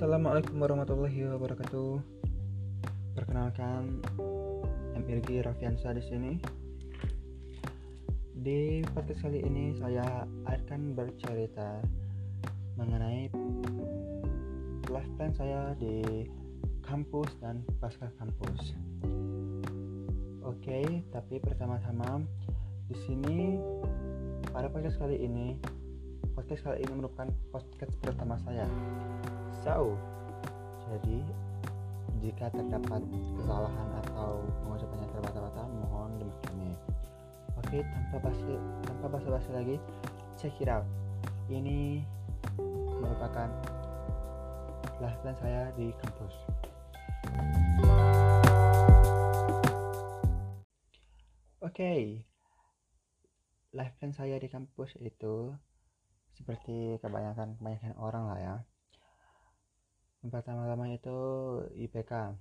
Assalamualaikum warahmatullahi wabarakatuh. Perkenalkan, MRG Rafiansa di sini. Di podcast kali ini saya akan bercerita mengenai life plan saya di kampus dan pasca kampus. Oke, tapi pertama-tama di sini pada podcast kali ini podcast kali ini merupakan podcast pertama saya. So, jadi jika terdapat kesalahan atau pengucapannya terbata-bata, mohon dimaklumi. Oke, tanpa basi tanpa basa-basi lagi, check it out. Ini merupakan plan saya di kampus. Oke, okay. life plan saya di kampus itu seperti kebanyakan kebanyakan orang lah ya yang pertama-tama itu IPK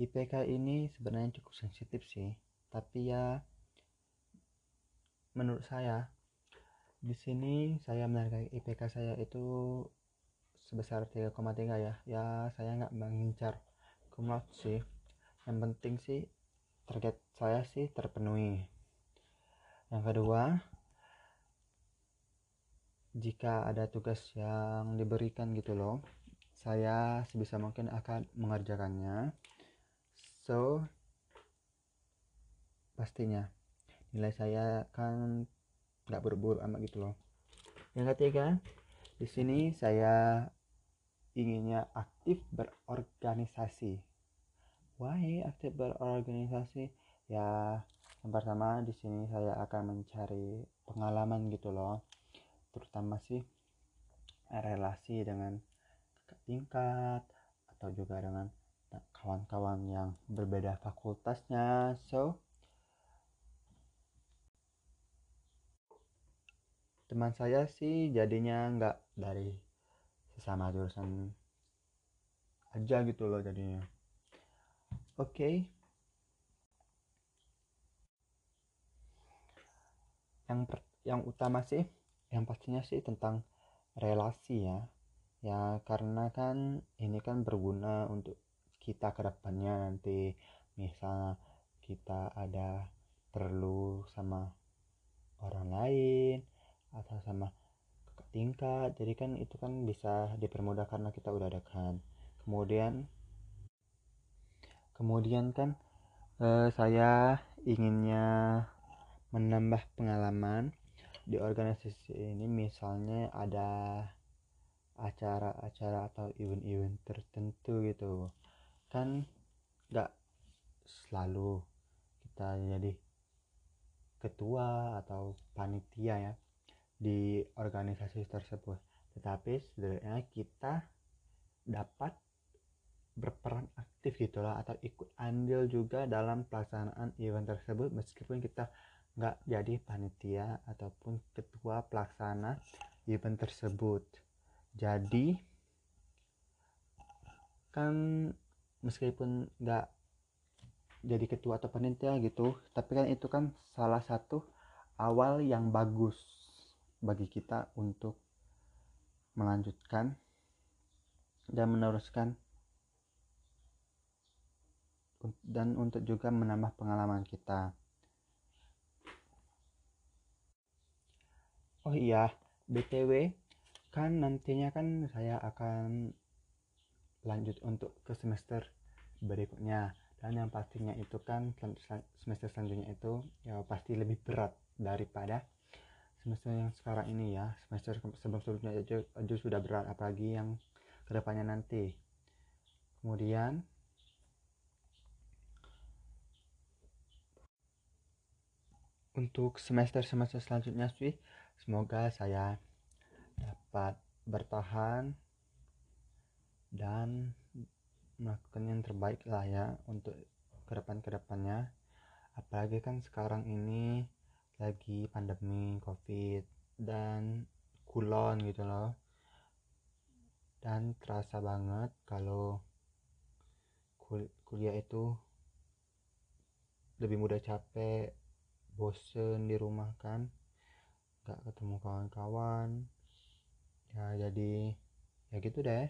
IPK ini sebenarnya cukup sensitif sih tapi ya menurut saya di sini saya menargai IPK saya itu sebesar 3,3 ya. Ya saya nggak mengincar kumlot sih. Yang penting sih target saya sih terpenuhi. Yang kedua jika ada tugas yang diberikan gitu loh saya sebisa mungkin akan mengerjakannya. So pastinya nilai saya kan nggak buru-buru amat gitu loh. Yang ketiga di sini saya inginnya aktif berorganisasi. Why aktif berorganisasi? Ya yang pertama di sini saya akan mencari pengalaman gitu loh. Terutama sih relasi dengan tingkat atau juga dengan kawan-kawan yang berbeda fakultasnya. So teman saya sih jadinya nggak dari sesama jurusan aja gitu loh jadinya. Oke. Okay. yang per, yang utama sih yang pastinya sih tentang relasi ya ya karena kan ini kan berguna untuk kita ke depannya nanti. Misal kita ada perlu sama orang lain atau sama kakak tingkat. Jadi kan itu kan bisa dipermudah karena kita udah dekat. Kemudian kemudian kan eh, saya inginnya menambah pengalaman di organisasi ini. Misalnya ada acara-acara atau event-event tertentu gitu. Kan nggak selalu kita jadi ketua atau panitia ya di organisasi tersebut. Tetapi sebenarnya kita dapat berperan aktif gitulah atau ikut andil juga dalam pelaksanaan event tersebut meskipun kita nggak jadi panitia ataupun ketua pelaksana event tersebut jadi kan meskipun nggak jadi ketua atau panitia gitu tapi kan itu kan salah satu awal yang bagus bagi kita untuk melanjutkan dan meneruskan dan untuk juga menambah pengalaman kita. Oh iya btw kan nantinya kan saya akan lanjut untuk ke semester berikutnya. Dan yang pastinya itu kan semester selanjutnya itu ya pasti lebih berat daripada semester yang sekarang ini ya. Semester sebelum sebelumnya aja, sudah berat apalagi yang ke depannya nanti. Kemudian untuk semester semester selanjutnya sih Semoga saya dapat bertahan dan melakukan yang terbaik lah ya untuk ke depan ke depannya apalagi kan sekarang ini lagi pandemi covid dan kulon gitu loh. Dan terasa banget kalau kul kuliah itu lebih mudah capek bosen di rumah kan. Gak ketemu kawan-kawan ya jadi ya gitu deh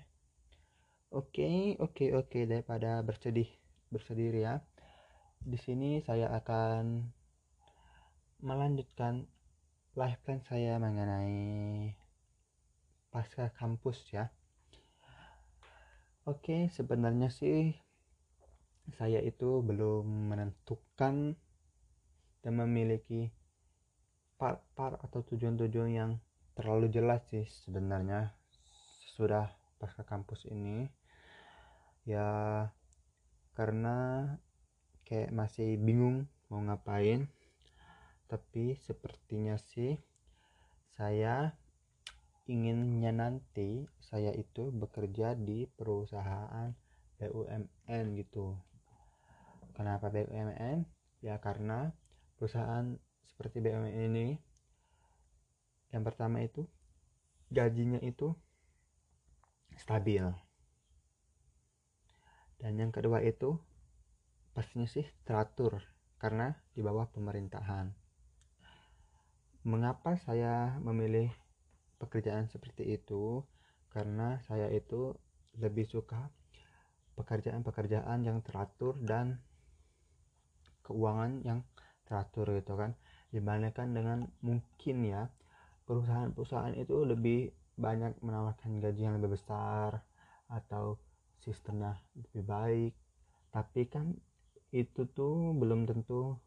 Oke, oke, oke daripada bersedih bersedih ya. Di sini saya akan melanjutkan life plan saya mengenai pasca kampus ya. Oke, sebenarnya sih saya itu belum menentukan dan memiliki part-part atau tujuan-tujuan yang terlalu jelas sih sebenarnya. Sudah pasca kampus ini ya karena kayak masih bingung mau ngapain. Tapi sepertinya sih saya inginnya nanti saya itu bekerja di perusahaan BUMN gitu. Kenapa BUMN ya karena perusahaan seperti BUMN ini yang pertama itu gajinya itu stabil. Dan yang kedua itu pastinya sih teratur karena di bawah pemerintahan. Mengapa saya memilih pekerjaan seperti itu? Karena saya itu lebih suka pekerjaan-pekerjaan yang teratur dan keuangan yang teratur gitu kan. Dibandingkan dengan mungkin ya perusahaan-perusahaan itu lebih banyak menawarkan gaji yang lebih besar atau sistemnya lebih baik. Tapi kan itu tuh belum tentu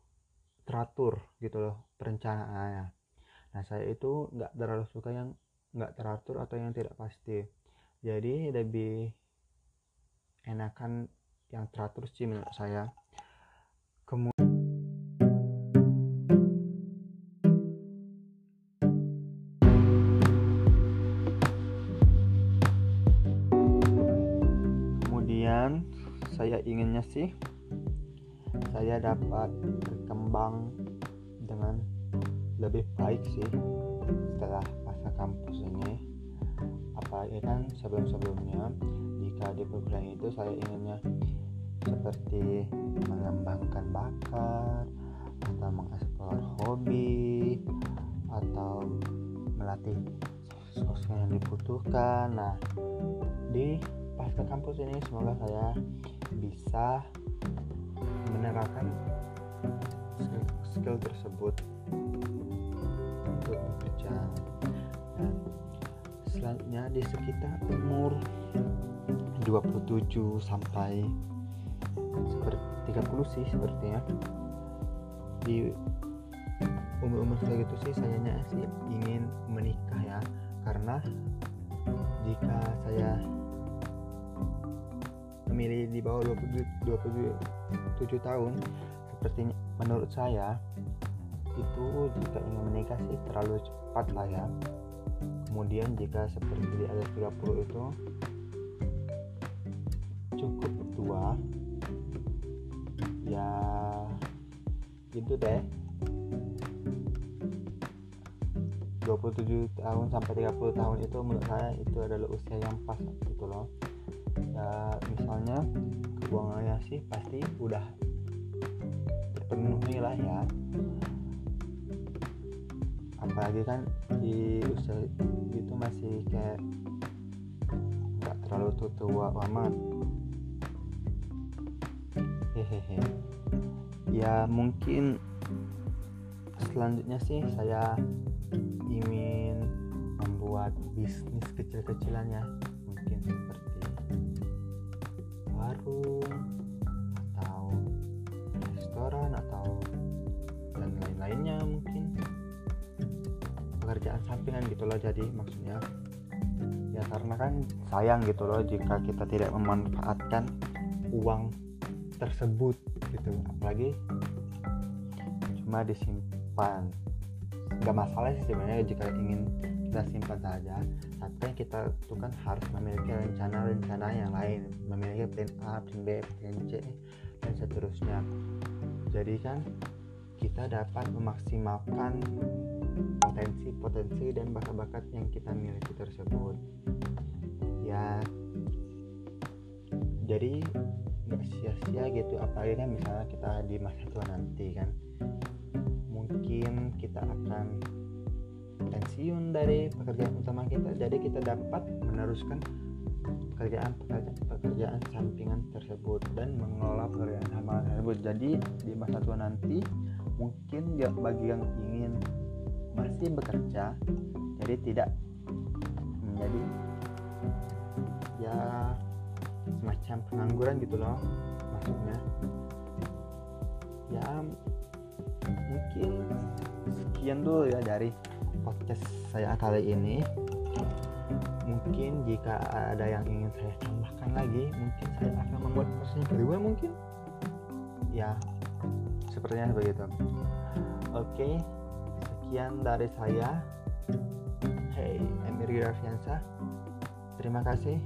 teratur gitu loh perencanaannya. Nah saya itu nggak terlalu suka yang nggak teratur atau yang tidak pasti. Jadi lebih enakan yang teratur sih menurut saya. Kemudian saya inginnya sih saya dapat berkembang dengan lebih baik sih setelah masa kampus ini. Apalagi kan sebelum-sebelumnya jika di program itu saya inginnya seperti mengembangkan bakat atau mengeksplor hobi atau melatih sosok yang dibutuhkan. Nah di pasca kampus ini semoga saya bisa menerapkan skill, skill tersebut untuk bekerja. Selanjutnya di sekitar umur 27 sampai seperti 30 sih sepertinya di umur-umur segitu sih sayanya sih ingin menikah ya. Karena jika saya memilih di bawah 27, 27 tahun sepertinya menurut saya itu jika ingin menikah sih terlalu cepat lah ya. Kemudian jika seperti di atas 30 itu cukup tua ya gitu deh. 27 tahun sampai 30 tahun itu menurut saya itu adalah usia yang pas gitu loh ya misalnya keuangannya sih pasti udah terpenuhi lah ya. Apalagi kan di usia itu masih kayak nggak terlalu tua amat. Hehehe. Ya mungkin selanjutnya sih saya ingin membuat bisnis kecil-kecilan ya warung atau restoran atau dan lain-lainnya mungkin. Pekerjaan sampingan gitu loh jadi maksudnya. Ya karena kan sayang gitu loh jika kita tidak memanfaatkan uang tersebut gitu. Apalagi cuma disimpan. Nggak masalah sih sebenarnya jika ingin kita simpan saja tapi kan kita kan harus memiliki rencana-rencana yang lain memiliki plan A, plan B, plan C dan seterusnya. Jadi kan kita dapat memaksimalkan potensi-potensi dan bakat-bakat yang kita miliki tersebut. Ya. Jadi nggak sia-sia gitu apalagi kan misalnya kita di masa tua nanti kan mungkin kita akan pensiun dari pekerjaan utama kita. Jadi kita dapat meneruskan pekerjaan-pekerjaan sampingan tersebut dan mengelola pekerjaan sampingan tersebut. Jadi di masa tua nanti mungkin ya bagi yang ingin masih bekerja jadi tidak menjadi ya semacam pengangguran gitu loh maksudnya. Ya mungkin sekian dulu ya dari podcast saya kali ini. Mungkin jika ada yang ingin saya tambahkan lagi mungkin saya akan membuat yang kedua mungkin. Ya sepertinya begitu. Oke sekian dari saya. Hey Emir Grafiansa terima kasih